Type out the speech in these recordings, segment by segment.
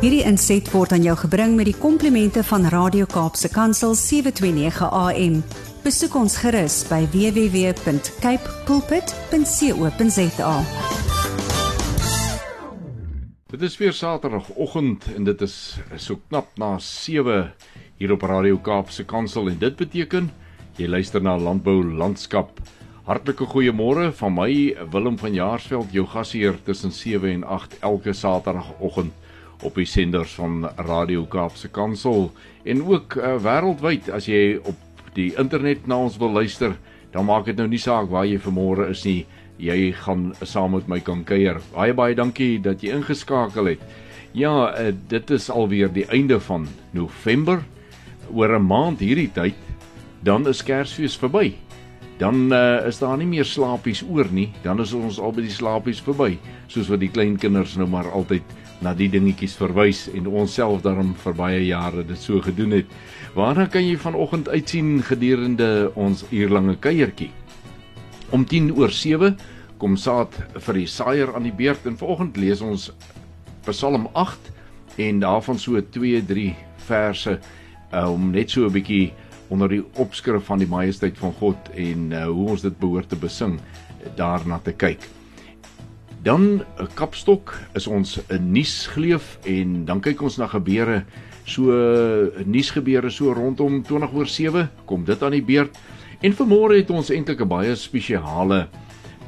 Hierdie inset word aan jou gebring met die komplimente van Radio Kaapse Kansel 729 AM. Besoek ons gerus by www.cape pulpit.co.za. Dit is weer Saterdagoggend en dit is so knap na 7 hier op Radio Kaapse Kansel en dit beteken jy luister na Landbou Landskap. Hartlike goeiemôre van my Willem van Jaarsveld, jou gasheer tussen 7 en 8 elke Saterdagoggend op die senders van Radio Kaapse Kansel en ook uh, wêreldwyd as jy op die internet na ons wil luister, dan maak dit nou nie saak waar jy vanmôre is nie. Jy gaan saam met my kan kuier. Baie baie dankie dat jy ingeskakel het. Ja, uh, dit is alweer die einde van November. Oor 'n maand hierdie tyd dan is Kersfees verby. Dan uh, is daar nie meer slaapies oor nie. Dan is ons al by die slaapies verby, soos wat die klein kinders nou maar altyd na die dingetjies verwys en onsself daarom vir baie jare dit so gedoen het. Waarna kan jy vanoggend uitsien gedurende ons uurlange kuiertjie? Om 10 oor 7 kom saad vir die saaier aan die beurt en vanoggend lees ons Psalm 8 en daarvan so 2, 3 verse uh, om net so 'n bietjie onder die opskrif van die majesteit van God en uh, hoe ons dit behoort te besing daarna te kyk. Dan 'n eh, kapstok is ons 'n nuusgleuf en dan kyk ons na gebeure so nuusgebeure so rondom 20 oor 7 kom dit aan die beurt en vanmôre het ons eintlik 'n baie spesiale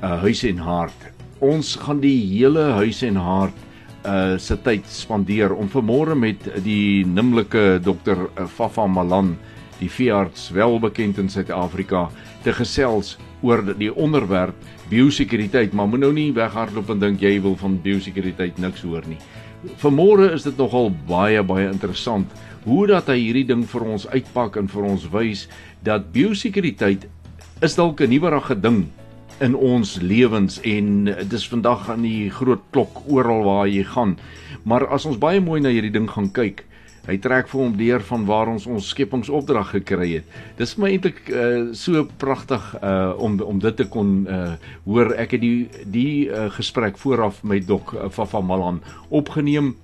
uh, huis en hart. Ons gaan die hele huis en hart uh se tyd spandeer om vanmôre met die nimmerlike dokter Fafa Malan, die veearts welbekend in Suid-Afrika, te gesels oor die onderwerp biosekuriteit, maar moet nou nie weghardloop en dink jy wil van biosekuriteit niks hoor nie. Vanmôre is dit nogal baie baie interessant hoe dat hy hierdie ding vir ons uitpak en vir ons wys dat biosekuriteit is dalk 'n nuwerige ding in ons lewens en dis vandag aan die groot klok oral waar jy gaan. Maar as ons baie mooi na hierdie ding gaan kyk, Hy trek vir hom deur van waar ons ons skepingsopdrag gekry het. Dis vir my eintlik uh, so pragtig uh, om om dit te kon uh, hoor. Ek het die die uh, gesprek vooraf met Dok uh, Fafa Malan opgeneem.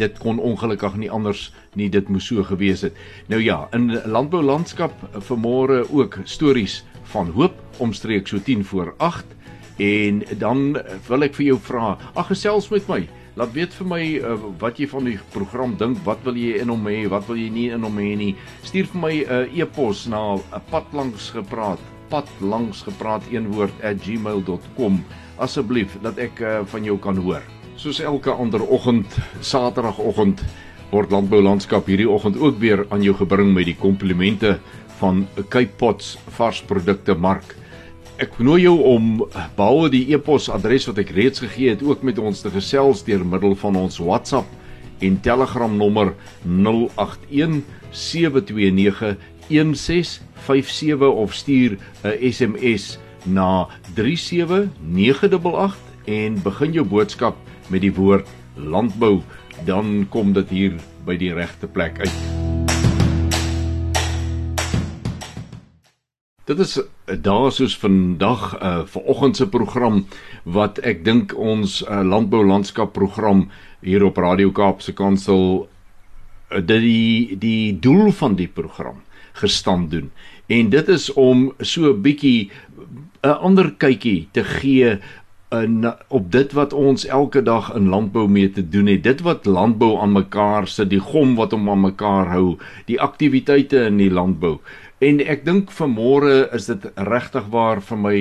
Dit kon ongelukkig nie anders nie dit moes so gewees het. Nou ja, in landbou landskap vanmôre ook stories van hoop omstreeks so 10 voor 8 en dan wil ek vir jou vra, ag gesels met my. Laat weet vir my uh, wat jy van die program dink. Wat wil jy in hom hê? Wat wil jy nie in hom hê nie? Stuur vir my 'n uh, eh, e-pos na 'n uh, padlangs gepraat, padlangs gepraat een woord @gmail.com asseblief dat ek uh, van jou kan hoor. Soos elke ander oggend, Saterdagoggend word landbou landskap hierdie oggend ook weer aan jou gebring met die komplimente van Cape Pots varsprodukte mark. Ek nooi jou om behalwe die e-pos adres wat ek reeds gegee het ook met ons te gesels deur middel van ons WhatsApp en Telegram nommer 081 729 1657 of stuur 'n SMS na 37988 en begin jou boodskap met die woord landbou dan kom dit hier by die regte plek uit. Dit is eh, daar soos vandag uh vanoggend se program wat ek dink ons uh, landbou landskap program hier op Radio Kaapse Kansel uh, die die doel van die program gestand doen. En dit is om so 'n bietjie 'n ander kykie te gee in op dit wat ons elke dag in landbou mee te doen het. Dit wat landbou aan mekaar sit, die gom wat hom aan mekaar hou, die aktiwiteite in die landbou. En ek dink vanmôre is dit regtig waar vir my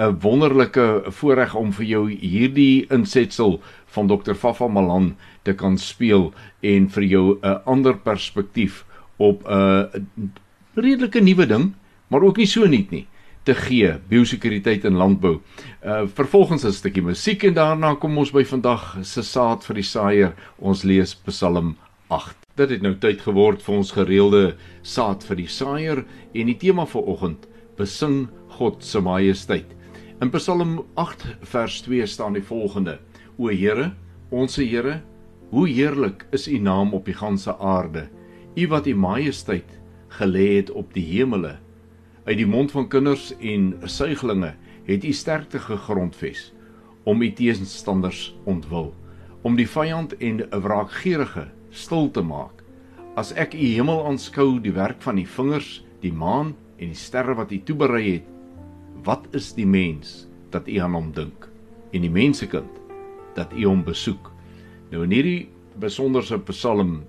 'n wonderlike voorreg om vir jou hierdie insetsel van Dr. Fafa Malan te kan speel en vir jou 'n ander perspektief op 'n redelike nuwe ding, maar ook nie so nuut nie te gee biosekuriteit in landbou. Uh vervolgens 'n stukkie musiek en daarna kom ons by vandag se saad vir die saaier. Ons lees Psalm 8. Dit het nou tyd geword vir ons gereelde saad vir die saaier en die tema vir oggend besing God se majesteit. In Psalm 8 vers 2 staan die volgende: O Here, ons Here, hoe heerlik is U naam op die ganse aarde. U wat U majesteit gelê het op die hemele. Uit die mond van kinders en suiglinge het U sterkte gegrondves om U teenstanders ontwil. om die vyand en 'n wraakgierige stil te maak. As ek u hemel aanskou, die werk van die vingers, die maan en die sterre wat u toeberei het, wat is die mens dat u aan hom dink en die mensekind dat u hom besoek? Nou in hierdie besonderse psalm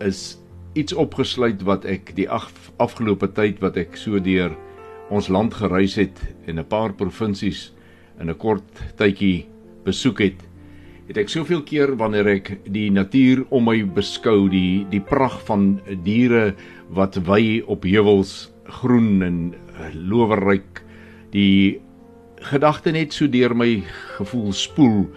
is iets opgesluit wat ek die af, afgelope tyd wat ek so deur ons land gereis het en 'n paar provinsies in 'n kort tydjie besoek het, het ek soveel keer wanneer ek die natuur om my beskou, die die pragt van diere wat wy op heuwels, groen en lowerryk, die gedagte net so deur my gevoel spoel.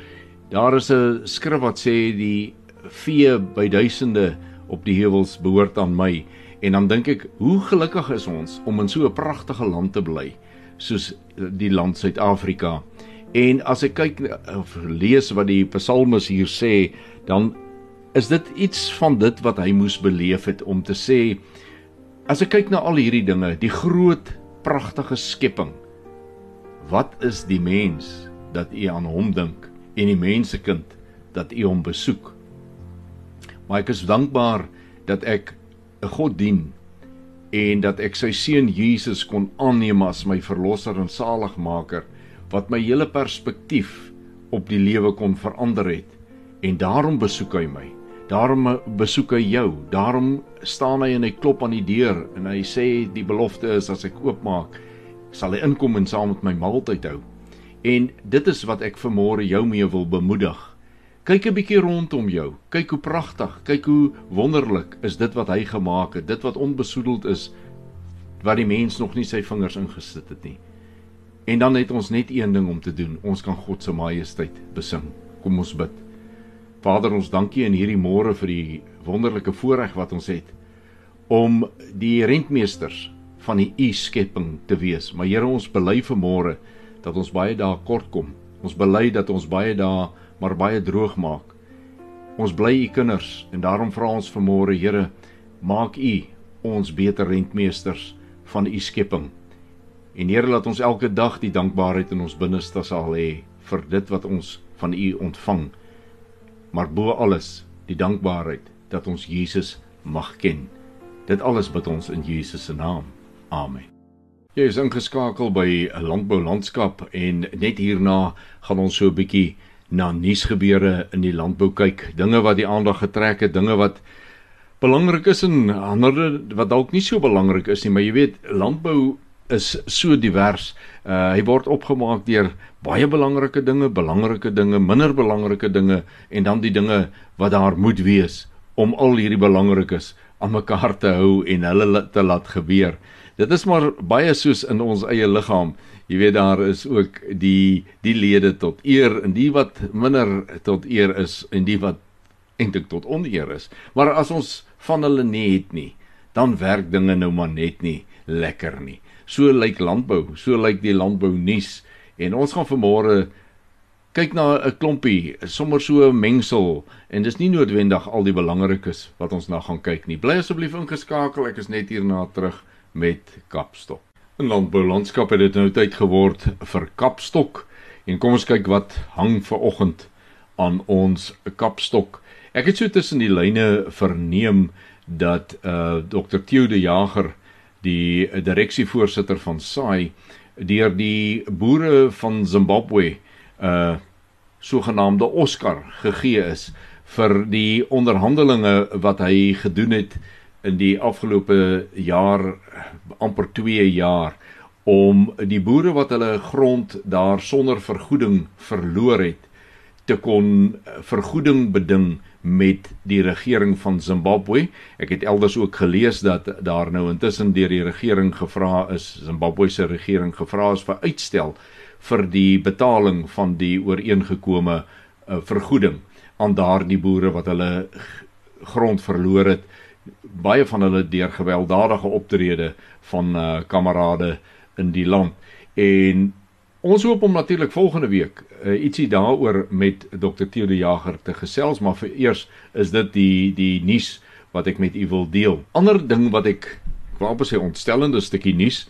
Daar is 'n skrif wat sê die vee by duisende op die heuwels behoort aan my en dan dink ek hoe gelukkig is ons om in so 'n pragtige land te bly soos die land Suid-Afrika. En as ek kyk of lees wat die psalmis hier sê, dan is dit iets van dit wat hy moes beleef het om te sê as ek kyk na al hierdie dinge, die groot pragtige skepping. Wat is die mens dat u aan hom dink en die mensekind dat u hom besoek? Maar ek is dankbaar dat ek 'n God dien en dat ek sy seun Jesus kon aanneem as my verlosser en saligmaker wat my hele perspektief op die lewe kon verander het en daarom besoek hy my. Daarom besoek hy jou. Daarom staan hy en hy klop aan die deur en hy sê die belofte is as ek oopmaak, sal hy inkom en saam met my maaltyd hou. En dit is wat ek vanmôre jou mee wil bemoedig. Kyk 'n bietjie rondom jou. Kyk hoe pragtig, kyk hoe wonderlik is dit wat hy gemaak het, dit wat onbesoedeld is wat die mens nog nie sy vingers ingesit het nie. En dan het ons net een ding om te doen. Ons kan God se majesteit besing. Kom ons bid. Vader, ons dankie in hierdie môre vir die wonderlike voorreg wat ons het om die rentmeesters van die u skepping te wees. Maar Here, ons bely vir môre dat ons baie dae kort kom. Ons bely dat ons baie dae maar baie droog maak. Ons bly u kinders en daarom vra ons vanmôre Here, maak u ons beter rentmeesters van u skepping. En Here laat ons elke dag die dankbaarheid in ons binneste sal hê vir dit wat ons van u ontvang. Maar bo alles, die dankbaarheid dat ons Jesus mag ken. Dit alles bid ons in Jesus se naam. Amen. Jy is ingeskakel by 'n landbou landskap en net hierna gaan ons so 'n bietjie na nuusgebeure in die landbou kyk, dinge wat die aandag getrek het, dinge wat belangrik is en ander wat dalk nie so belangrik is nie, maar jy weet, landbou is so divers. Uh hy word opgemaak deur baie belangrike dinge, belangrike dinge, minder belangrike dinge en dan die dinge wat daar moet wees om al hierdie belangrikes aan mekaar te hou en hulle te laat gebeur. Dit is maar baie soos in ons eie liggaam. Jy weet daar is ook die die lede tot eer en die wat minder tot eer is en die wat eintlik tot oneer is. Maar as ons van hulle nie het nie, dan werk dinge nou maar net nie lekker nie. So lyk landbou, so lyk die landbou nuus en ons gaan vanmôre kyk na 'n klompie, sommer so 'n mengsel en dis nie noodwendig al die belangrikes wat ons na gaan kyk nie. Bly asseblief ingeskakel, ek is net hierna terug met Kapstok. In landboulandskap het dit nou tyd geword vir kapstok en kom ons kyk wat hang ver oggend aan ons kapstok. Ek het so tussen die lyne verneem dat uh Dr Theo de Jager die direksievoorsitter van SAI deur die boere van Zimbabwe uh sogenaamde Oscar gegee is vir die onderhandelinge wat hy gedoen het in die afgelope jaar amper 2 jaar om die boere wat hulle grond daar sonder vergoeding verloor het te kon vergoeding beding met die regering van Zimbabwe. Ek het elders ook gelees dat daar nou intussen deur die regering gevra is, Zimbabwe se regering gevra is vir uitstel vir die betaling van die ooreengekome uh, vergoeding aan daardie boere wat hulle grond verloor het baie van hulle deur gewelddadige optrede van uh kamerade in die land. En ons hoop om natuurlik volgende week uh, ietsie daaroor met Dr. Theo de Jager te gesels, maar vir eers is dit die die nuus wat ek met u wil deel. Ander ding wat ek wil amper sê ontstellende stukkie nuus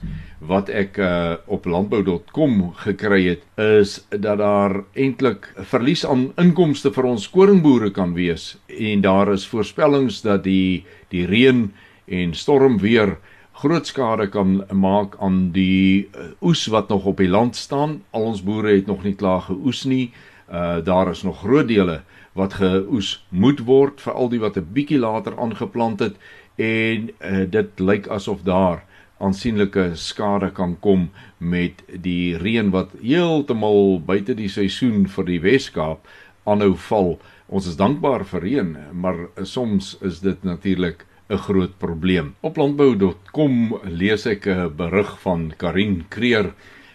wat ek uh, op landbou.com gekry het is dat daar eintlik verlies aan inkomste vir ons koringboere kan wees en daar is voorspellings dat die die reën en stormweer groot skade kan maak aan die uh, oes wat nog op die land staan. Al ons boere het nog nie klaar geoes nie. Uh daar is nog groot dele wat geoes moet word vir al die wat 'n bietjie later aangeplant het en uh, dit lyk asof daar aansienlike skade kan kom met die reën wat heeltemal buite die seisoen vir die Wes-Kaap aanhou val. Ons is dankbaar vir reën, maar soms is dit natuurlik 'n groot probleem. Op landbou.com lees ek 'n berig van Karin Kreer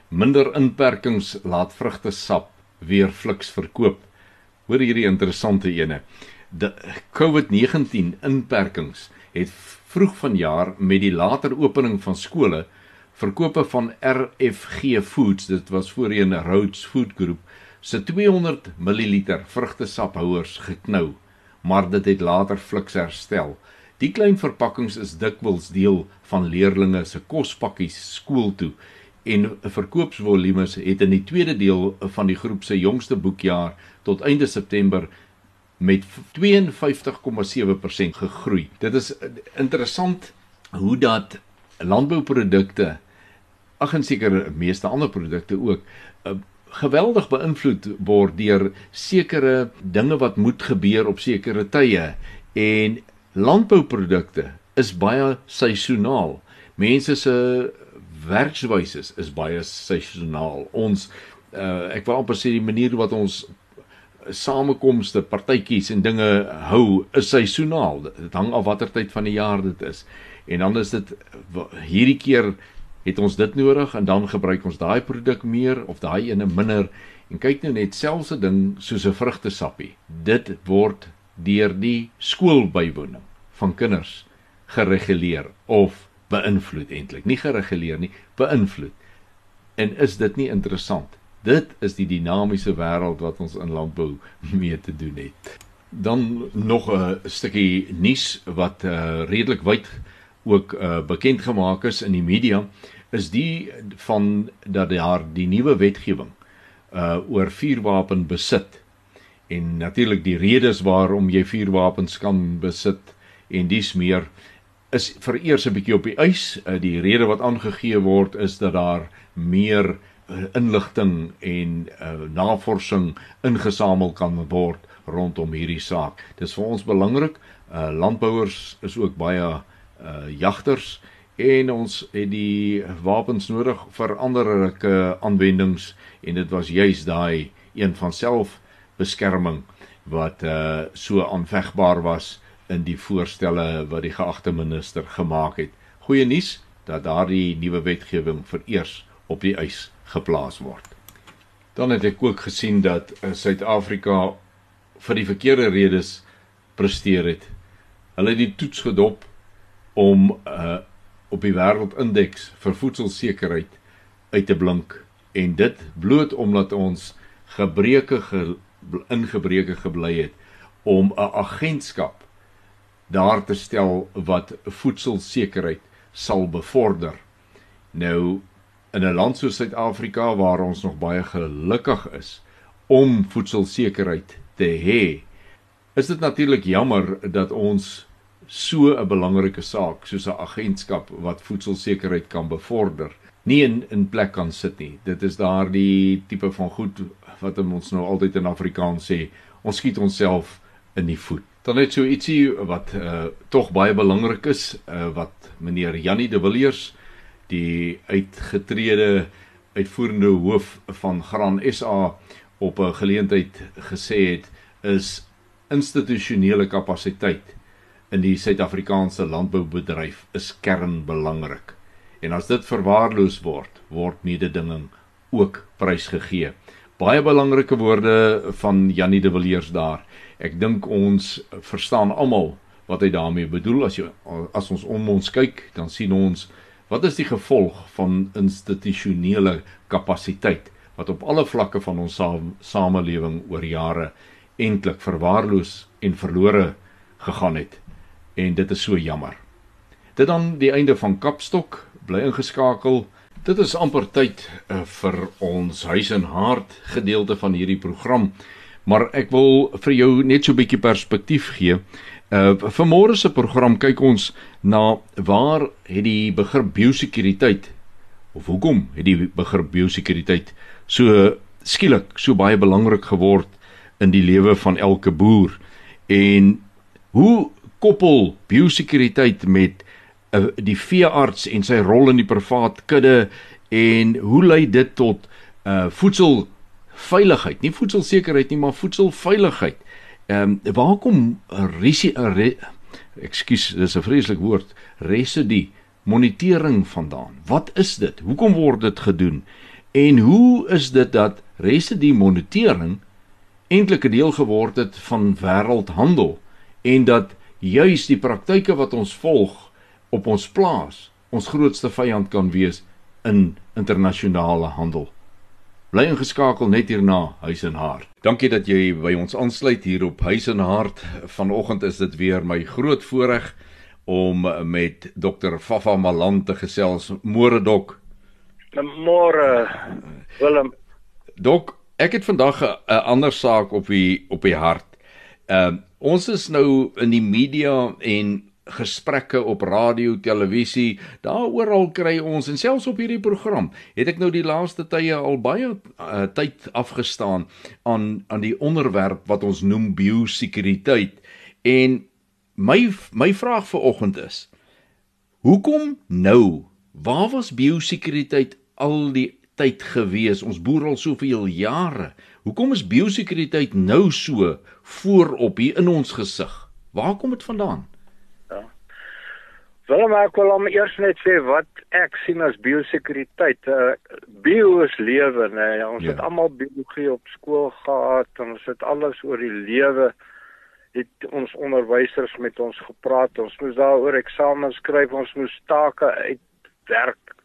minder inperkings laat vrugtesap weer fliks verkoop. Hoor hierdie interessante ene. Die COVID-19 inperkings het vroeg vanjaar met die later opening van skole verkope van RFG Foods, dit was voorheen Rhodes Food Group, se 200 ml vrugtesaphouers geknou, maar dit het later fliks herstel. Die klein verpakkings is dikwels deel van leerders se kospakkies skool toe en verkoopsvolumes het in die tweede deel van die groep se jongste boekjaar tot einde September met 52,7% gegroei. Dit is interessant hoe dat landbouprodukte ag en seker meeste ander produkte ook uh, geweldig beïnvloed word deur sekere dinge wat moet gebeur op sekere tye en landbouprodukte is baie seisoonaal. Mense se werkswyse is, baie seisoonaal. Ons uh, ek wil amper sê die manier wat ons samekomste, partytjies en dinge hou is seisoonaal. Dit hang af watter tyd van die jaar dit is. En dan is dit hierdie keer het ons dit nodig en dan gebruik ons daai produk meer of daai ene minder. En kyk nou net selfs 'n ding soos 'n vrugtesappie. Dit word deur die skoolbywoning van kinders gereguleer of beïnvloed eintlik. Nie gereguleer nie, beïnvloed. En is dit nie interessant? Dit is die dinamiese wêreld wat ons in landbou mee te doen het. Dan nog 'n stukkie nuus wat uh, redelik wyd ook uh, bekend gemaak is in die media is die van dat daar die nuwe wetgewing uh oor vuurwapen besit en natuurlik die redes waarom jy vuurwapens kan besit en dis meer is vereers 'n bietjie op die ys. Uh, die rede wat aangegee word is dat daar meer uh, inligting en uh, navorsing ingesamel kan word rondom hierdie saak. Dis vir ons belangrik. Uh, landbouers is ook baie uh, jagters en ons het die wapens nodig vir anderlike aanwendings en dit was juis daai een van selfbeskerming wat uh, so aanvegbaar was in die voorstelle wat die geagte minister gemaak het. Goeie nuus dat daardie nuwe wetgewing vereers op die ys geplaas word. Dan het ek ook gesien dat eh, Suid-Afrika vir die verkeerde redes presteer het. Hulle het die toets gedop om uh op die wêreldindeks vir voedselsekerheid uit te blink en dit bloot omdat ons gebreke ge, ingebreke gebly het om 'n agentskap daar te stel wat voedselsekerheid sal bevorder. Nou in 'n land soos Suid-Afrika waar ons nog baie gelukkig is om voedselsekerheid te hê, is dit natuurlik jammer dat ons so 'n belangrike saak soos 'n agentskap wat voedselsekerheid kan bevorder nie in in plek kan sit nie. Dit is daardie tipe van goed wat ons nou altyd in Afrikaans sê, ons skiet onsself in die voet. Dan net so ietsie wat uh tog baie belangrik is, uh wat meneer Jannie de Villiers, die uitgetrede uitvoerende hoof van Gran SA op 'n geleentheid gesê het, is institusionele kapasiteit in die Suid-Afrikaanse landboubedryf is kernbelangrik. En as dit verwaarloos word, word mededinging ook prysgegee. Baie belangrike woorde van Jannie de Villiers daar. Ek dink ons verstaan almal wat hy daarmee bedoel as jy as ons om ons kyk dan sien ons wat is die gevolg van institusionele kapasiteit wat op alle vlakke van ons samelewing oor jare eintlik verwaarloos en verlore gegaan het en dit is so jammer. Dit dan die einde van Kapstok, bly ingeskakel. Dit is amper tyd uh, vir ons huis en hart gedeelte van hierdie program. Maar ek wil vir jou net so 'n bietjie perspektief gee. Uh vir môre se program kyk ons na waar het die begrip biosekuriteit of hoekom het die begrip biosekuriteit so skielik so baie belangrik geword in die lewe van elke boer en hoe koppel biosekuriteit met die veearts en sy rol in die privaat kudde en hoe lei dit tot uh voedselveiligheid? Nie voedselsekerheid nie maar voedselveiligheid. Ehm um, waar kom risie re, ekskuus dis 'n vreeslik woord residue monitering vandaan? Wat is dit? Hoekom word dit gedoen? En hoe is dit dat residue monitering eintlik 'n deel geword het van wêreldhandel en dat juis die praktyke wat ons volg op ons plaas ons grootste vyand kan wees in internasionale handel. Bly ingeskakel net hierna Huis en Hart. Dankie dat jy by ons aansluit hier op Huis en Hart. Vanoggend is dit weer my groot voorreg om met Dr. Fafa Malan te gesels. Môre dok. Môre Willem. Dok, ek het vandag 'n ander saak op die op die hart. Ehm uh, ons is nou in die media en gesprekke op radio, televisie, daaroor kry ons en selfs op hierdie program het ek nou die laaste tye al baie uh, tyd afgestaan aan aan die onderwerp wat ons noem biosekuriteit. En my my vraag vir oggend is: Hoekom nou? Waar was biosekuriteit al die tyd gewees? Ons boer al soveel jare. Hoekom is biosekuriteit nou so voorop hier in ons gesig? Waar kom dit vandaan? Wel maar ek wil hom eers net sê wat ek sien as biosekuriteit. Uh, bio is lewe, nê. Ja, ons ja. het almal biologie op skool gehad en ons het alles oor die lewe het ons onderwysers met ons gepraat. Ons moes daaroor eksamens skryf, ons moes take uitwerk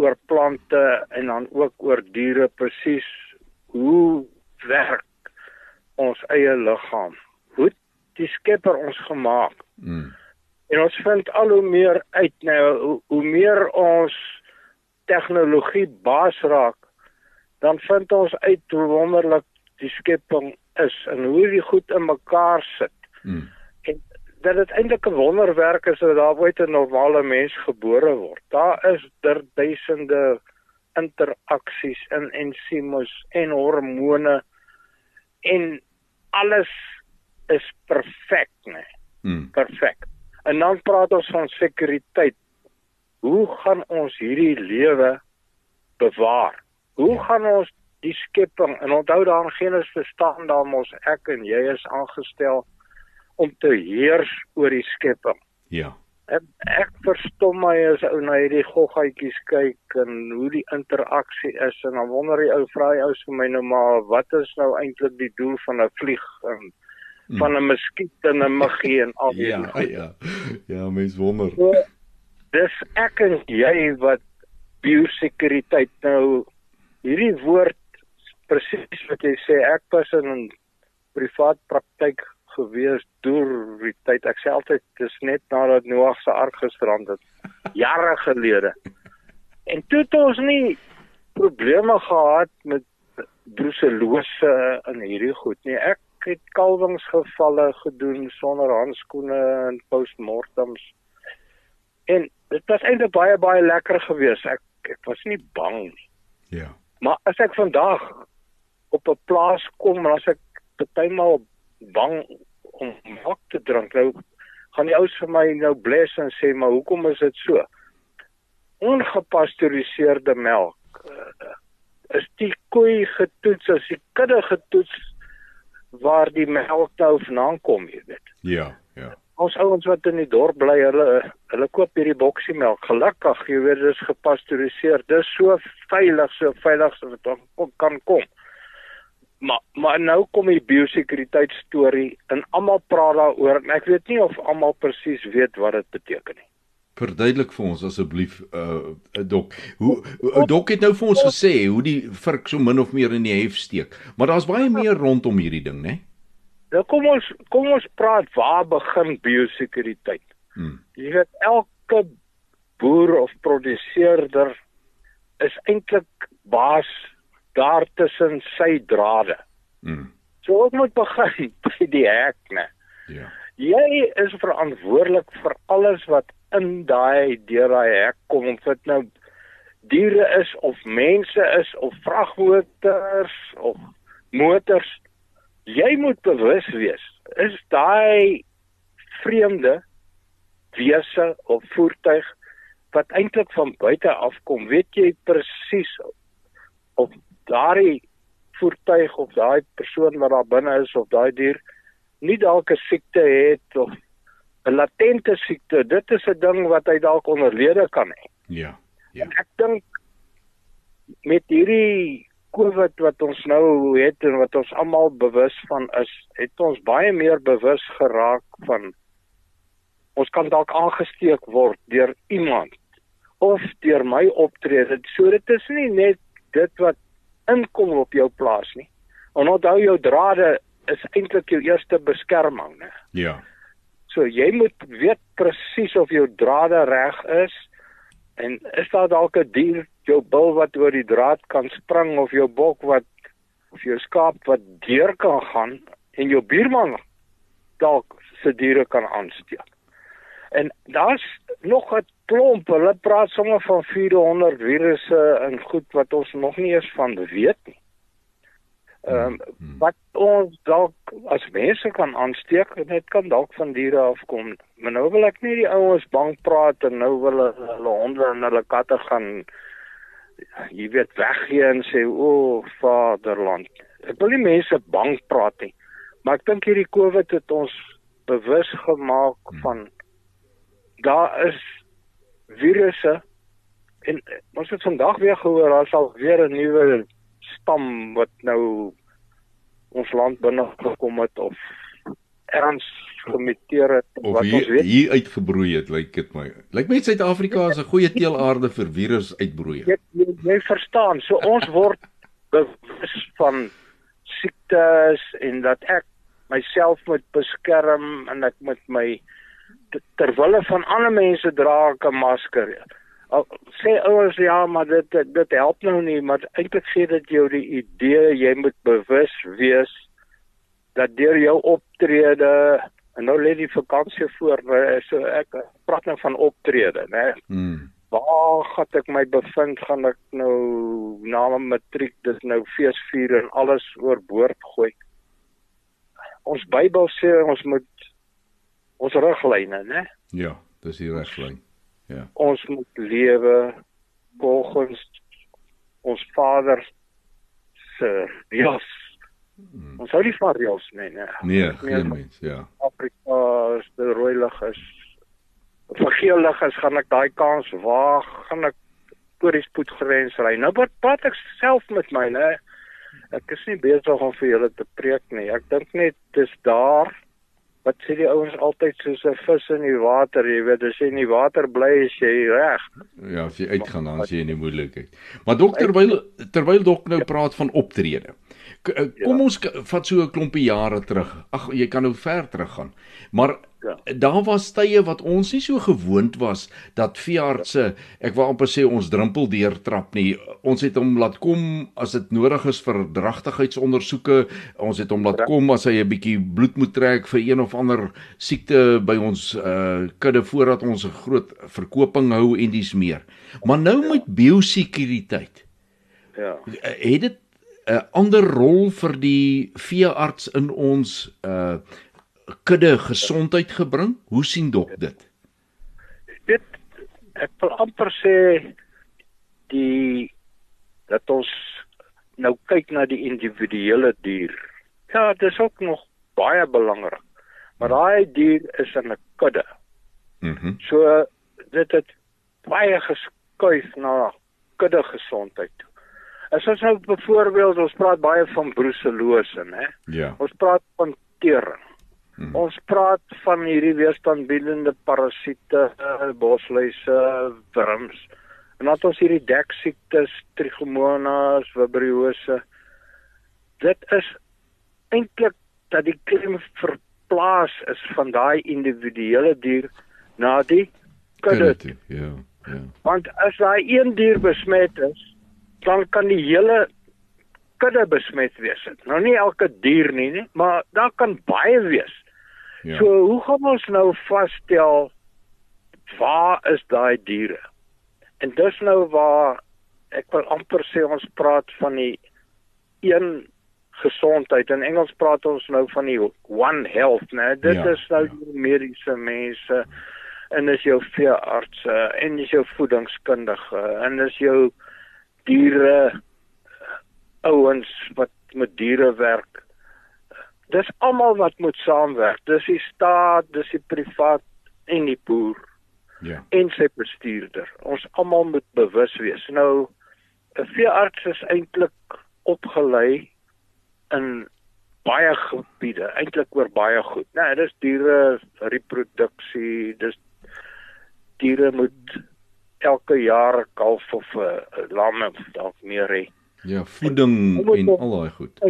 oor plante en dan ook oor diere presies hoe werk ons eie liggaam. Hoe die skepper ons gemaak. Mm. En ons vind al hoe meer uit nou hoe, hoe meer ons tegnologie baas raak, dan vind ons uit hoe wonderlik die skepping is en hoe dit goed in mekaar sit. Hmm. En dat dit eintlik 'n wonderwerk is dat daar ooit 'n normale mens gebore word. Daar is der duisende interaksies in ensimes en hormone en alles is perfek, né? Hmm. Perfek. En dan praat ons van sekuriteit. Hoe gaan ons hierdie lewe bewaar? Hoe ja. gaan ons die skepping en onthou daar geen is verstaan daar mos ek en jy is aangestel om te heers oor die skepping. Ja. En ek verstom my as ou na hierdie goggaatjies kyk en hoe die interaksie is en dan wonder die ou vra die ou vir my nou maar wat is nou eintlik die doel van 'n vlieg en van 'n muskiet en 'n muggie en al die Ja, goed. ja. Ja, mens wonder. So, dis ek en jy wat biosekuriteit nou hierdie woord presies wat jy sê ek was in 'n privaat praktyk gewees deur die tyd ek sê altyd dis net nadat Noag se ark gestrand het jare gelede en toe het ons nie probleme gehad met bruselose en hierdie goed nie ek het kalwingsgevalle gedoen sonder handskoene en postmortems. En dit was eintlik baie baie lekker geweest. Ek ek was nie bang nie. Ja. Maar as ek vandag op 'n plaas kom en as ek partymal bang om melk te drink, nou gaan die ouens vir my nou bless en sê, "Maar hoekom is dit so?" Ongepasteuriseerde melk uh, is die koei getoets as die kudde getoets waar die melk nou vandaan kom, jy weet. Ja, ja. Ons ouens wat in die dorp bly, hulle hulle koop hierdie boksie melk. Gelukkig, jy weet, dit is gepasteuriseer. Dit is so veilig, so veilig as wat kan kom. Maar maar nou kom die biosekuriteit storie en almal praat daaroor en ek weet nie of almal presies weet wat dit beteken nie. Verduidelik vir ons asseblief uh dok. Hoe uh, dok het nou vir ons gesê hoe die vurk so min of meer in die hef steek. Maar daar's baie meer rondom hierdie ding, né? Nou kom ons kom ons praat waar begin biosekuriteit. Hmm. Jy weet elk elke boer of produseerder is eintlik baas daar tussen sy drade. Mm. So ons moet begin by die hek, né? Ja. Jy is verantwoordelik vir alles wat in daai deur daai hek kom, of dit nou diere is of mense is of vragmotors of motors. Jy moet bewus wees, is daai vreemde wese of voertuig wat eintlik van buite af kom, weet jy presies of daai voertuig of daai persoon wat daar binne is of daai dier nie dalk 'n siekte het of 'n latente siekte. Dit is 'n ding wat hy dalk onderlede kan hê. Ja. Ja. En ek dink met hierdie COVID wat ons nou het en wat ons almal bewus van is, het ons baie meer bewus geraak van ons kan dalk aangesteek word deur iemand of deur my optrede. So dit is nie net dit wat inkom op jou plaas nie. En onthou jou drade is eintlik jou eerste beskerming, né? Ja. So jy moet weet presies of jou drade reg is en is daar dalk 'n dier jou bil wat oor die draad kan spring of jou bok wat of jou skaap wat deur kan gaan en jou buurman dalk se diere kan aansteek. En daar's nog 'n klomp, hulle praat sommer van 400 virusse en goed wat ons nog nie eens van weet nie. Ehm um, wat ons dalk as mense kan aansteek, dit kan dalk van diere afkom. Maar nou wil ek nie die ouens bang praat en nou wil hulle hulle honde en hulle katte gaan jy weet weggee en sê o, oh, vaderland. Ek wil nie mense bang praat nie. Maar ek dink hierdie COVID het ons bewus gemaak van daar is virusse en ons het vandag weer gehoor daar sal weer 'n nuwe stam wat nou ons land binne gekom het of erns gemuteer het of wat hier, ons weet hier uitgebroei het, lyk dit my. Lyk my Suid-Afrika is 'n goeie teelaarde vir virus uitbroei. jy, jy, jy verstaan so ons word bewus van siektes en dat ek myself moet beskerm en ek moet my terwille van ander mense dra ek 'n masker. Al sê ouers ja, maar dit dit, help nou nie, maar eintlik sê dit jou die idee jy moet bewus wees dat deur jou optrede en nou lê die vakansie voor, so ek praat nou van optrede, né? Mm. Waar gaan ek my bevind? Gaan ek nou na my matriek dis nou feesvier en alles oorboord gooi? Ons Bybel sê ons moet ons riglyne, né? Ja, dis die reglyn. Ja. Ons moet lewe volgens ons Vader se reëls. Mm. Ons hou nie van reëls nie, né? Nee, geen mens, ja. Afrika is die rooi lig is vir geel lig is gaan ek daai kans waag, gaan ek oor die spoedgrens ry. Nou wat praat ek self met my, né? Ek is nie besig om vir julle te preek nie. Ek dink net dis daar wat sê die ouens altyd soos 'n vis in die water, jy weet, as jy in die water bly, is jy reg. Ja, as jy uitgaan dan as jy in die moeilikheid. Maar dok terwyl terwyl dok nou praat van optrede. Eh, kom ja. ons vat so 'n klompie jare terug. Ag, jy kan nou ver teruggaan. Maar ja. daar was tye wat ons nie so gewoond was dat veeartse, ek wou amper sê ons drempel deurtrap nie. Ons het hom laat kom as dit nodig is vir dragtigheidsondersoeke. Ons het hom laat ja. kom as hy 'n bietjie bloed moet trek vir een of ander siekte by ons uh kudde voordat ons 'n groot verkoping hou en dis meer. Maar nou met biosekuriteit. Ja. Het dit 'n ander rol vir die veearts in ons uh kudde gesondheid gebring? Hoe sien dok dit? Dit ek wil amper sê die dat ons nou kyk na die individuele dier. Ja, dit is ook nog baie belangrik. Maar daai dier is in 'n kudde. Mhm. Mm so dit het baie geskuif na kudde gesondheid toe. As ons nou byvoorbeeld ons praat baie van bruselose, né? Ja. Ons praat van tering. Hmm. Ons praat van hierdie weerstandbiedende parasiete, bosluise, wurms. En dan het ons hierdie deksiektes, trichomonas, vibriose. Dit is eintlik dat die klem verplaas is van daai individuele dier na die kudde. Ja, ja. Want as daai een dier besmet is, dan kan die hele kudde besmet wees. Nou nie elke dier nie, nie maar daar kan baie wees. Ja. So hoe gaan ons nou vasstel waar is daai diere? En dis nou waar ek wil amper sê ons praat van die een gesondheid. In Engels praat ons nou van die one health, né? Dit Ja, is nou ja. die mediese mense en is jou veeartse en is jou voedingskundige en is jou diere ouens wat met diere werk. Dis almal wat moet saamwerk. Dis die staat, dis die privaat en die boer Ja. en sy bestuurder. Ons almal moet bewus wees. Nou 'n veearts is eintlik opgelei in baie gebiede, eintlik oor baie goed. Nou, dis diere reproduksie, dis diere moet elke jaar 'n kalf of 'n lam of dalk meer hê. Ja, voeding Hoe en ons- al daai goed.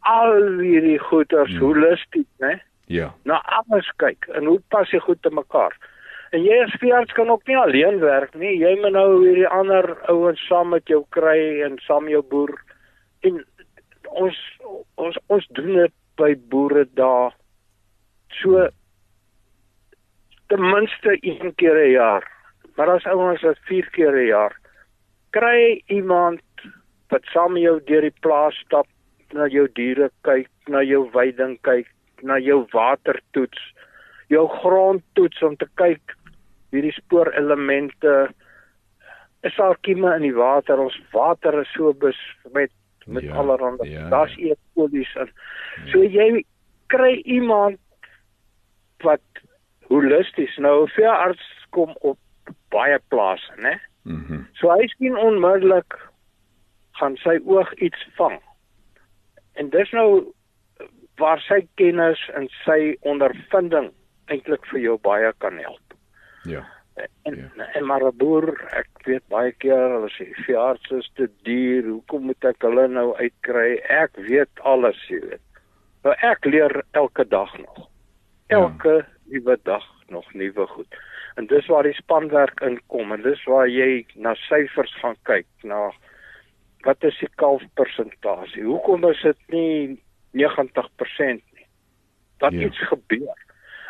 Al hierdie goeders Ja. holisties, né? Ja. na alles kyk en hoe pas jy goed te mekaar. En jy as veearts kan ook nie alleen werk nie. Jy moet nou hierdie ander ouens saam met jou kry en saam jou boer. En ons ons ons doen dit by boere daar. So ten minste een keer 'n jaar. Maar as ouens wat 4 keer 'n jaar kry iemand wat saam met jou deur die plaas stap, na jou diere kyk, na jou weiding kyk, na jou water toets, jou grond toets om te kyk hierdie spoorelemente is daar kieme in die water. Ons water is so besmet met Ja, allerlei. ja, Daar's ja. E. coli in. So jy kry iemand wat holisties nou 'n veearts kom op baie plase, né? Mhm. So hy sien onmiddellik gaan sy oog iets vang. En dis nou waar sy kennis en sy ondervinding eintlik vir jou baie kan help. Ja. En Ja. en maar 'n boer, ek weet baie keer hulle sê veearts is te duur, hoekom moet ek hulle nou uitkry? Ek weet alles, jy weet. Nou ek leer elke dag nog. Ja. Elke nuwe dag nog nuwe goed. En dis waar die spanwerk inkom en dis waar jy na syfers gaan kyk, na wat is die kalfpersentasie? Hoekom is dit nie 90% nie? Dat Ja. iets gebeur.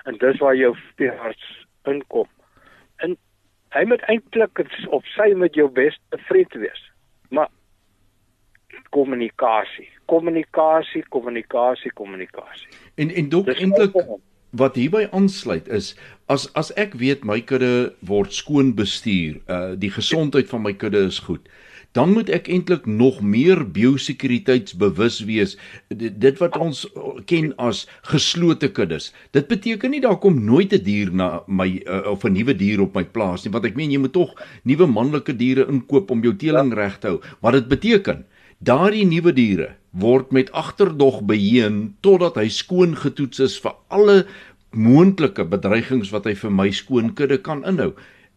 En dis waar jou veearts inkom. En hy moet eintlik op sy met jou bes tevrede wees. Maar kommunikasie, kommunikasie, kommunikasie, kommunikasie. En en dok eintlik. Wat hierby aansluit is as as ek weet my kudde word skoon bestuur, uh die gesondheid van my kudde is goed. Dan moet ek eintlik nog meer biosekuriteitsbewus wees. Dit, dit wat ons ken as geslote kuddes. Dit beteken nie daar kom nooit 'n dier na my uh, of 'n nuwe dier op my plaas nie, want ek meen jy moet tog nuwe manlike diere inkoop om jou teeling reg te hou. Maar dit beteken daardie nuwe diere word met agterdog beheen totdat hy skoon getoets is vir alle moontlike bedreigings wat hy vir my skoon kudde kan inhou.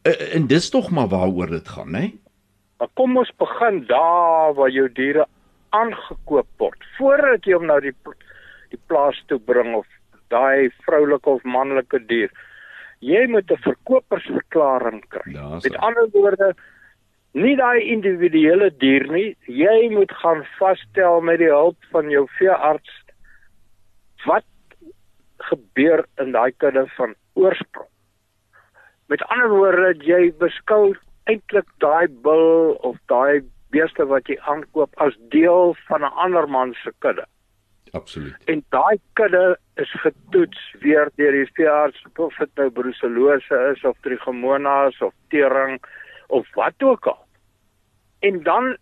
Uh, en dis tog maar waaroor dit gaan, né? Maar kom ons begin daar waar jou diere aangekoop word voordat jy hom na die die plaas toe bring of daai vroulike of manlike dier. Jy moet 'n verkopersverklaring kry. Daar's Met hy. ander woorde nie daai individuele dier nie, jy moet gaan vasstel met die hulp van jou veearts wat gebeur in daai kudde van oorsprong. Met ander woorde, jy beskou eintlik daai bil of daai beeste wat jy aankoop as deel van 'n ander man se kudde. Absoluut. En daai kudde is getoets weer deur die veearts of dit nou brucellose is of trichomonas of tering of wat ook al. En dan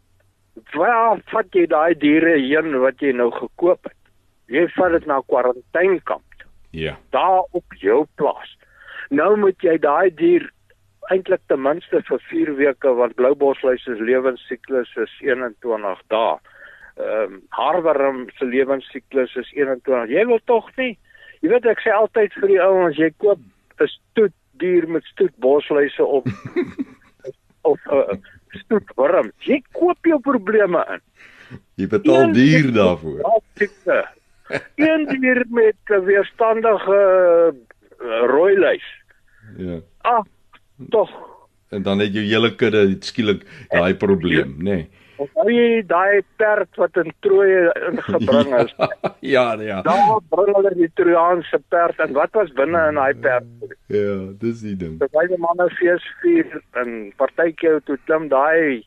waar vat jy daai diere heen wat jy nou gekoop het? Jy vat dit na 'n kwarantainkamp Ja. daar op jou plaas. Nou moet jy daai dier eintlik ten minste vir 4 weke want bloubosluis se lewensiklus is 21 dae. Ehm um, haarworm se lewensiklus is 21. Jy wil tog nie. Jy weet ek sê altyd vir die ouens jy koop 'n stoet dier met stoet bosluise op of 'n uh, stoetworm. Jy koop jou probleme in. Jy betaal Een duur daarvoor. Ja. Een dier met 'n weerstandige uh, rooi lys. Ja. Ah, tog en dan het jou hele kudde skielik daai probleem, nê. Nee. Onthou jy daai perd wat in Troje ingebring is? ja, ja. Daar bring hulle die Trojaanse perd en wat was binne in daai perd? Ja, dis die ding. Dit baie manne fees vier en partytjie toe klim daai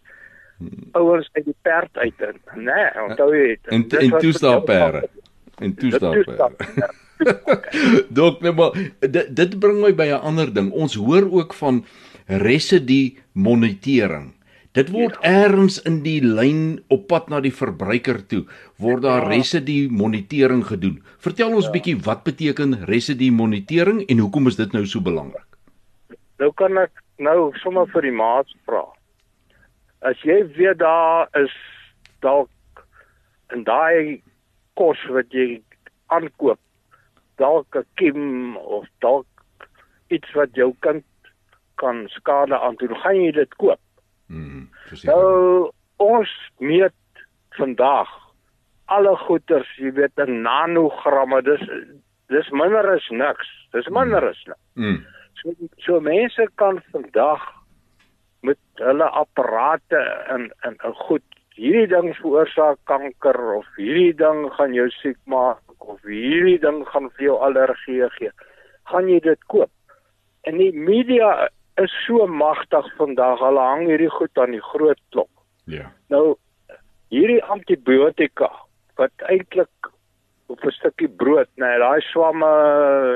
ouers uit die perd uit en nee, onthou jy dit. En en toe staan perde. En toe staan perde. Dok, nee maar dit dit bring my by 'n ander ding. Ons hoor ook van residue monitering. Dit word ja. eers in die lyn op pad na die verbruiker toe word daar ja. residue monitering gedoen. Vertel ons ja. bietjie wat beteken residue monitering en hoekom is dit nou so belangrik? Nou kan ek nou sommer vir die maats vra. As jy weet daar is dalk in daai kos wat jy aankoop dalk 'n kim of dalk iets wat jou kind kan skade aan doen, gaan jy dit koop. Mm. Nou ons meet vandag alle goeders, jy weet, in nanogramme. Dis dis minder as niks. Dis minder as niks. Mm. So so mense kan vandag met hulle apparate en en 'n goed hierdie ding veroorsaak kanker of hierdie ding gaan jou siek maak of hierdie ding gaan vir jou allergie gee. Gaan jy dit koop? En die media is so magtig vandag. Hulle hang hierdie goed aan die groot klok. Ja. Nou hierdie antibiotika wat eintlik op 'n stukkie brood, nee, daai swamme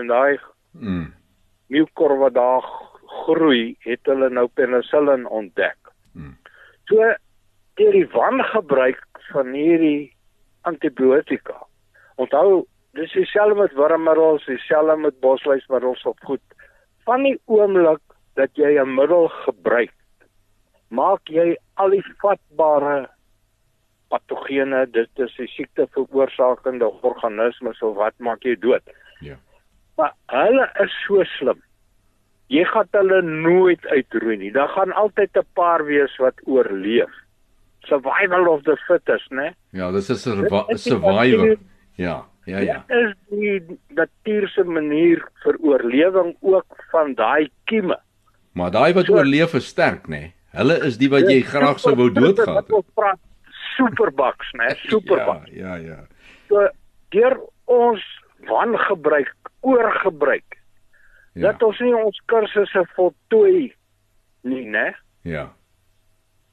en daai mm. wat daar groei, het hulle nou penicillin ontdek. Mm. So deur die wangebruik van hierdie antibiotika. Onthou, dis dieselfde met wurmmiddels, dieselfde met bosluismiddels op goed. Van die oomblik dat jy 'n middel gebruik, maak jy al die vatbare patogene, dit is die siekte veroorsakende organismes of wat maak jy dood. Ja. Maar hulle is so slim. Jy gaan hulle nooit uitroei nie. Daar gaan altyd 'n paar wees wat oorleef. Survival of the fittest, né? Ja, dis 'n survivor. Ja, ja, ja. Dit is die natuurlike manier vir oorlewing ook van daai kieme. Maar daai wat so, oorleef is sterk, nê? Nee. Hulle is die wat jy graag sou wou doodgaan. Superbugs, nê? Superbugs. Ja, ja, ja. So deur ons wangebruik, oorgebruik. Ja. Dat ons nie ons kursusse voltooi nie, nê? Ja.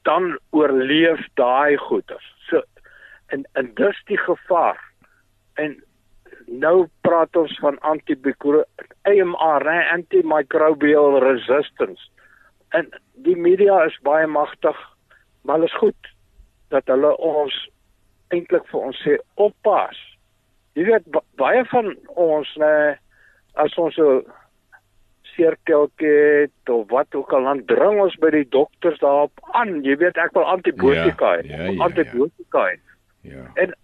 Dan oorleef daai goeters. So en en dis die gevaar. En nou praat ons van AMR, antimicrobial resistance. En die media is baie magtig, maar is goed dat hulle ons eintlik vir ons sê oppas. Jy weet baie van ons nê as ons so seerkelkie of wat ook al dan dring ons by die dokters daarop aan. Jy weet ek wil antibiotika hê. Ja, ja, ja, antibiotika hê. Ja. En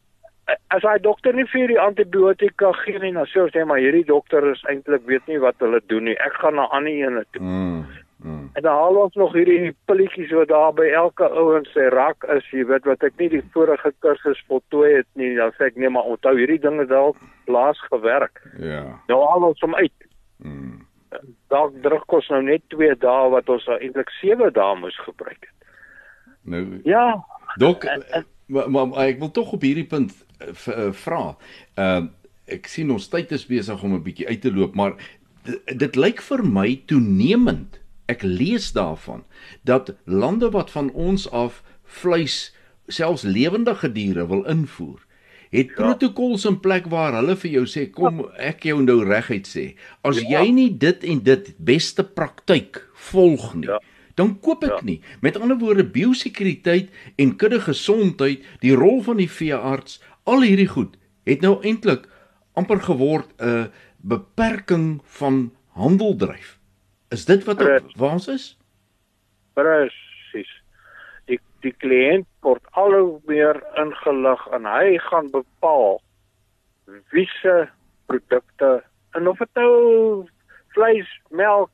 as hy dokter nie vir die antibiotika gee nie, dan sê ons net maar hierdie dokter is eintlik weet nie wat hulle doen nie. Ek gaan na ander ene toe. Mm, mm. En dan haal ons nog hierdie pilletjies wat daar by elke ou in sy rak is, jy weet wat ek nie die vorige kursus voltooi het nie. Dan sê ek nee, maar onthou hierdie dinge dalk laas gewerk. Ja. Nou haal ons hom uit. Mm. Dalk druk ons nou net 2 dae wat ons nou eintlik 7 dae moes gebruik het. Nou Ja. Dok en, en, maar, maar ek wil tog op hierdie punt vra. Ehm uh, ek sien ons tyd is besig om 'n bietjie uit te loop, maar dit lyk vir my toenemend. Ek lees daarvan dat lande wat van ons af vleis selfs lewendige diere wil invoer, het ja. protokols in plek waar hulle vir jou sê kom ek jou nou reguit sê as ja. jy nie dit en dit beste praktyk volg nie ja dan koop ek ja. nie. Met ander woorde, biosekuriteit en kudde gesondheid, die rol van die veearts, al hierdie goed het nou eintlik amper geword 'n beperking van handeldryf. Is dit wat waar ons is? Presies. Die die kliënt word al hoe meer ingelig en hy gaan bepaal wiese produkte en of dit nou vleis, melk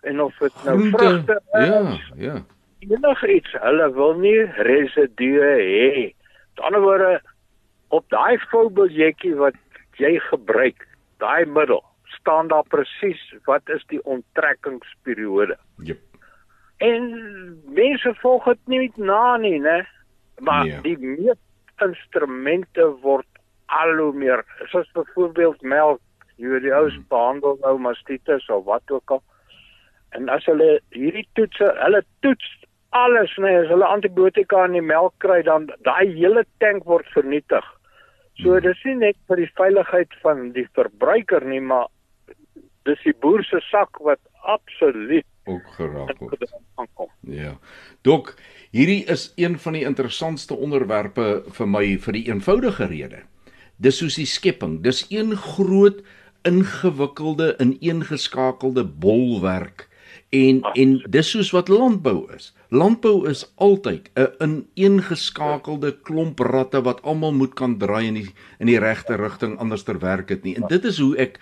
en of dit nou vrugte ja ja enige iets hulle wil nie residue hê met ander woorde op daai voorbeeldjie wat jy gebruik daai middel staan daar presies wat is die onttrekkingsperiode. Jep. En mense volg dit nie na nie, né? Maar Nee. die meetinstrumente word al hoe meer, soos byvoorbeeld melk, jy weet die ou Hmm. behandel nou mastitis of wat ook al. En as hulle hierdie toetse, hulle toets alles, nee, as hulle antibiotika in die melk kry, dan daai hele tank word vernietig. So Hmm. dis nie net vir die veiligheid van die verbruiker nie, maar dis die boer se sak wat absoluut Ook geraak word. Ja. Dok, hierdie is een van die interessantste onderwerpe vir my vir die eenvoudige rede. Dis soos die skepping. Dis een groot ingewikkelde ineengeskakelde bolwerk en en dis soos wat landbou is. Landbou is altyd 'n ineengeskakelde klomp ratte wat almal moet kan draai in die in die regte rigting anders ter werk dit nie. En dit is hoe ek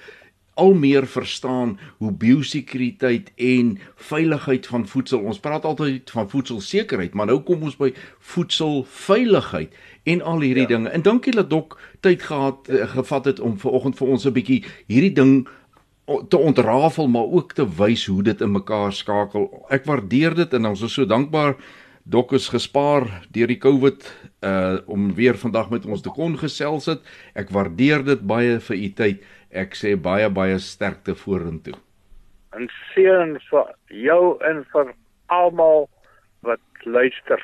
al meer verstaan hoe biosekuriteit en veiligheid van voedsel. Ons praat altyd van voedselsekerheid, maar nou kom ons by voedselveiligheid en al hierdie ja. dinge. En dankie dat Dok tyd gehad eh, gevat het om vanoggend vir ons 'n bietjie hierdie ding te ontrafel maar ook te wys hoe dit in mekaar skakel. Ek waardeer dit en ons is so dankbaar Dok is gespaar deur die COVID uh om weer vandag met ons te kon gesels het. Ek waardeer dit baie vir u tyd. Ek sê baie baie sterkte vorentoe. en seën vir jou en vir almal wat luister.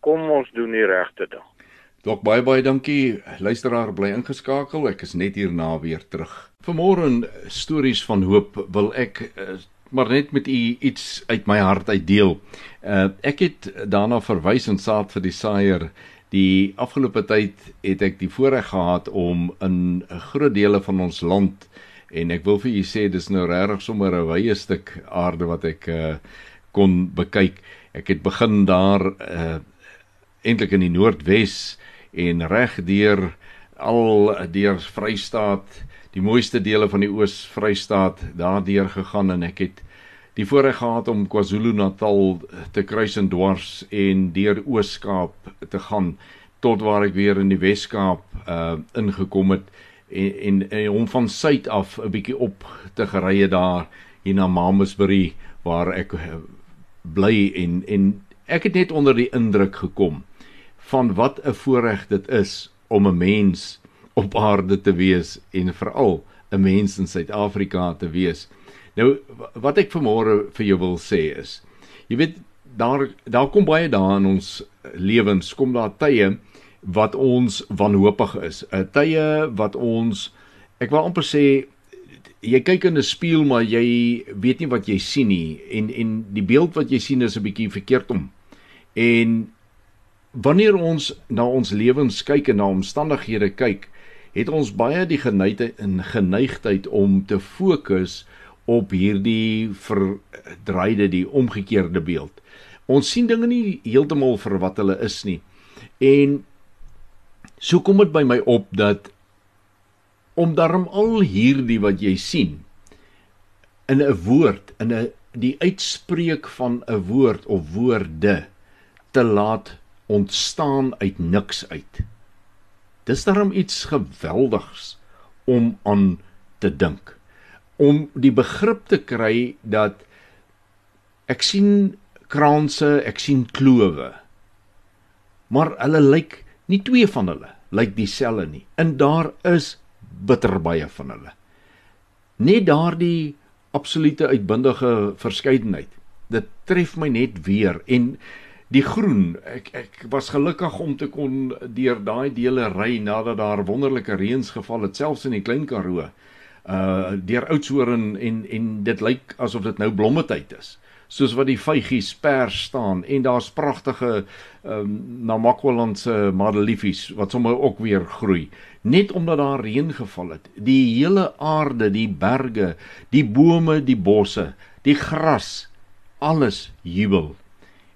Kom ons doen die regte ding. Dok baie baie dankie. Luisteraar bly ingeskakel. Ek is net hierna weer terug. Vanmôre in stories van hoop wil ek uh, maar net met u iets uit my hart uitdeel. Uh ek het daarna verwys in saad vir die saaier. Die afgelope tyd het ek die voorreg gehad om in 'n groot dele van ons land en ek wil vir u sê dis nou regtig sommer 'n wye stuk aarde wat ek uh kon bekyk. Ek het begin daar uh eintlik in die Noordwes en reg deur al deur Vrystaat, die mooiste dele van die Oos-Vrystaat daardeur gegaan en ek het die voorreg gehad om KwaZulu-Natal te kruis en dwars en deur Oos-Kaap te gaan tot waar ek weer in die Wes-Kaap uh ingekom het en en, en om van suid af 'n bietjie op te gery het daar hier na Mamasbury waar ek uh, bly en en ek het net onder die indruk gekom van wat 'n voorreg dit is om 'n mens op aarde te wees en veral 'n mens in Suid-Afrika te wees. Nou wat ek vanmôre vir jou wil sê is, jy weet daar daar kom baie dae in ons lewens, kom daar tye wat ons wanhoopig is. 'n Tye wat ons ek wil amper sê jy kyk in 'n spieël maar jy weet nie wat jy sien nie en en die beeld wat jy sien is 'n bietjie verkeerd om. En wanneer ons na ons lewens kyk en na omstandighede kyk, het ons baie die geneigtheid en geneigtheid om te fokus op hierdie verdraaide die omgekeerde beeld. Ons sien dinge nie heeltemal vir wat hulle is nie. En so kom dit by my op dat om daarom al hierdie wat jy sien in 'n woord, in 'n die uitspreek van 'n woord of woorde te laat ontstaan uit niks uit. Dis daarom iets geweldigs om aan te dink. Om die begrip te kry dat ek sien kraanse, ek sien klowe. Maar hulle lyk nie twee van hulle lyk dieselfde nie. En daar is bitter baie van hulle. Net daardie absolute uitbundige verskeidenheid. Dit tref my net weer en die groen ek ek was gelukkig om te kon deur daai dele ry nadat daar wonderlike reëns geval het selfs in die Klein Karoo uh deur Oudtshoorn en en dit lyk asof dit nou blommetyd is. Soos wat die vygies pers staan en daar's pragtige ehm um, Namakwalandse madeliefies wat sommer ook weer groei. Net omdat daar reën geval het die hele aarde die berge die bome die bosse die gras alles jubel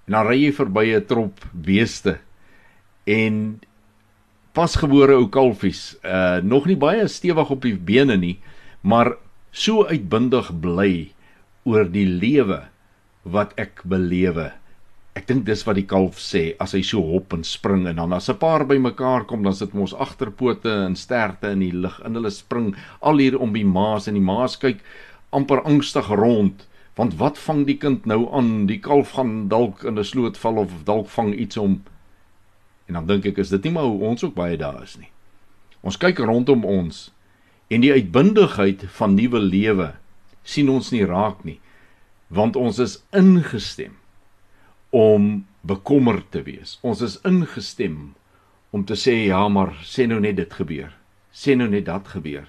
En dan ry jy verby 'n trop beeste en pasgebore ou kalfies, uh nog nie baie stewig op die bene nie, maar so uitbundig bly oor die lewe wat ek belewe. Ek dink dis wat die kalf sê as hy so hop en spring en dan as 'n paar bymekaar kom dan sit mos agterpote en sterte in die lug en hulle spring al hier om die maas en die maas kyk amper angstig rond want wat vang die kind nou aan die kalf gaan dalk in 'n sloot val of dalk vang iets om en dan dink ek is dit nie maar hoe ons ook baie daar is nie ons kyk rondom ons en die uitbundigheid van nuwe lewe sien ons nie raak nie want ons is ingestem om bekommerd te wees. Ons is ingestem om te sê ja, maar sê nou net dit gebeur. Sê nou net dat gebeur.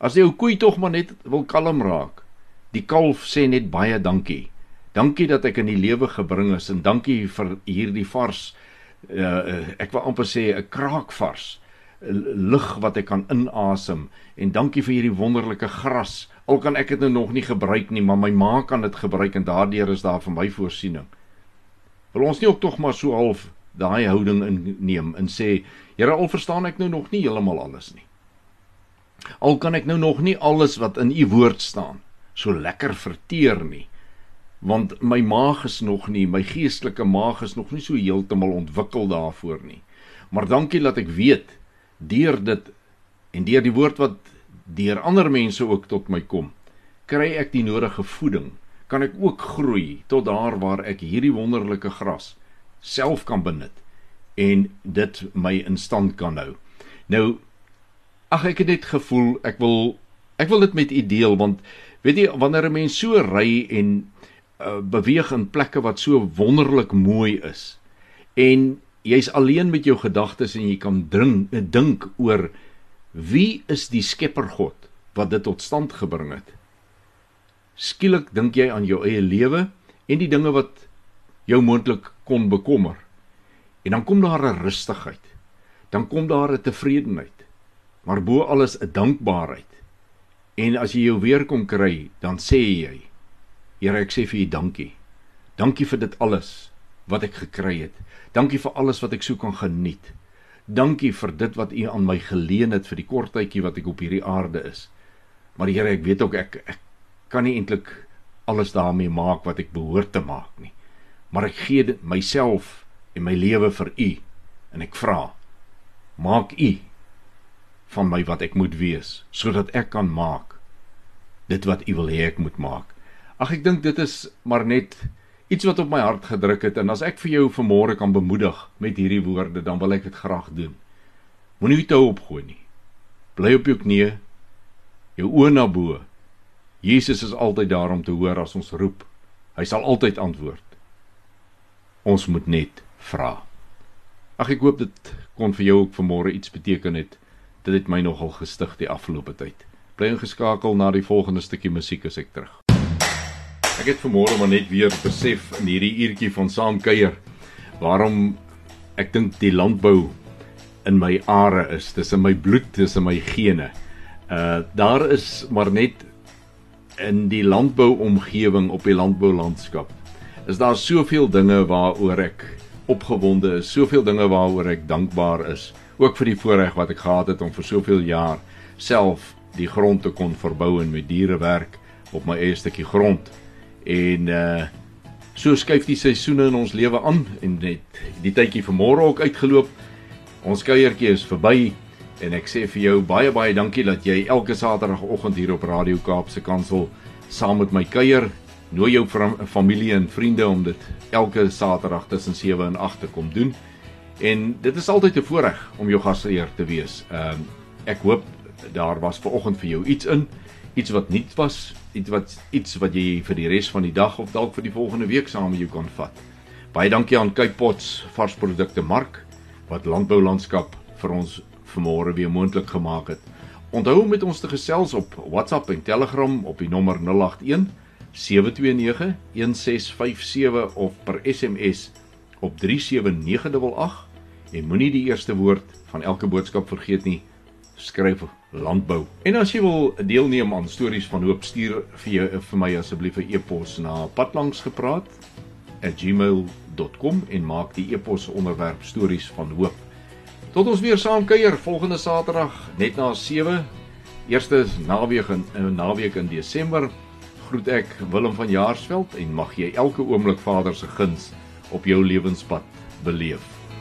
As die ou koei tog maar net wil kalm raak. Die kalf sê net baie dankie. Dankie dat ek in die lewe gebring is en dankie vir hierdie vars uh, ek wil amper sê 'n kraakvars lug wat ek kan inasem en dankie vir hierdie wonderlike gras. Al kan ek dit nou nog nie gebruik nie, maar my ma kan dit gebruik en daardeur is daar vir my voorsiening. Wil ons nie ook tog maar so half daai houding inneem en sê, Here, al verstaan ek nou nog nie heeltemal alles nie. Al kan ek nou nog nie alles wat in u woord staan so lekker verteer nie. Want my maag is nog nie, my geestelike maag is nog nie so heeltemal ontwikkel daarvoor nie. Maar dankie dat ek weet deur dit en deur die woord wat deur ander mense ook tot my kom, kry ek die nodige voeding kan ek ook groei tot daar waar ek hierdie wonderlike gras self kan benut en dit my in stand kan hou. Nou ag ek het net gevoel ek wil ek wil dit met u deel want weet jy wanneer 'n mens so ry en uh, beweeg in plekke wat so wonderlik mooi is en jy's alleen met jou gedagtes en jy kan dring dink oor wie is die skepper God wat dit tot stand gebring het skielik dink jy aan jou eie lewe en die dinge wat jou moontlik kon bekommer. En dan kom daar 'n rustigheid. Dan kom daar 'n tevredenheid. Maar bo alles 'n dankbaarheid. En as jy jou weer kom kry, dan sê jy: Here, ek sê vir U dankie. Dankie vir dit alles wat ek gekry het. Dankie vir alles wat ek so kan geniet. Dankie vir dit wat U aan my geleen het vir die kort tydjie wat ek op hierdie aarde is. Maar Here, ek weet ook ek ek kan nie eintlik alles daarmee maak wat ek behoort te maak nie. Maar ek gee dit myself en my lewe vir U en ek vra maak U van my wat ek moet wees sodat ek kan maak dit wat U wil hê ek moet maak. Ag ek dink dit is maar net iets wat op my hart gedruk het en as ek vir jou vanmôre kan bemoedig met hierdie woorde dan wil ek dit graag doen. Moenie jou toe opgooi nie. Bly op jou knieë. Jou oë na bo Jesus is altyd daar om te hoor as ons roep. Hy sal altyd antwoord. Ons moet net vra. Ag ek hoop dit kon vir jou ook vanmôre iets beteken het. Dit het my nogal gestig die afgelope tyd. Bly ingeskakel na die volgende stukkie musiek as ek terug. Ek het vanmôre maar net weer besef in hierdie uurtjie van saam kuier waarom ek dink die landbou in my are is. Dis in my bloed, dis in my gene. Uh daar is maar net in die landbouomgewing op die landboulandskap. Is daar soveel dinge waaroor ek opgewonde is, soveel dinge waaroor ek dankbaar is, ook vir die voorreg wat ek gehad het om vir soveel jaar self die grond te kon verbou en met diere werk op my eie stukkie grond. En uh so skuif die seisoene in ons lewe aan en net die tydjie van môre ook uitgeloop. Ons kuiertjie is verby en ek sê vir jou baie baie dankie dat jy elke Saterdagoggend hier op Radio Kaapse Kansel saam met my kuier. Nooi jou familie en vriende om dit elke Saterdag tussen 7 en 8 te kom doen. En dit is altyd 'n voorreg om jou gasheer te wees. Ehm um, ek hoop daar was ver oggend vir jou iets in, iets wat nuut was, iets wat iets wat jy vir die res van die dag of dalk vir die volgende week saam met jou kan vat. Baie dankie aan Cape Pots varsprodukte mark wat landboulandskap vir ons vanmôre weer moontlik gemaak het. Onthou om met ons te gesels op WhatsApp en Telegram op die nommer 081 729 1657 of per SMS op 37988 en moenie die eerste woord van elke boodskap vergeet nie. Skryf landbou. En as jy wil deelneem aan stories van hoop, stuur vir jou vir my asseblief 'n e-pos na padlangsgepraat@gmail.com en maak die e-pos onderwerp stories van hoop. Tot ons weer saam kuier volgende Saterdag net na 7. Eerste naweek in 'n naweek in Desember. Groet ek Willem van Jaarsveld en mag jy elke oomblik Vader se guns op jou lewenspad beleef.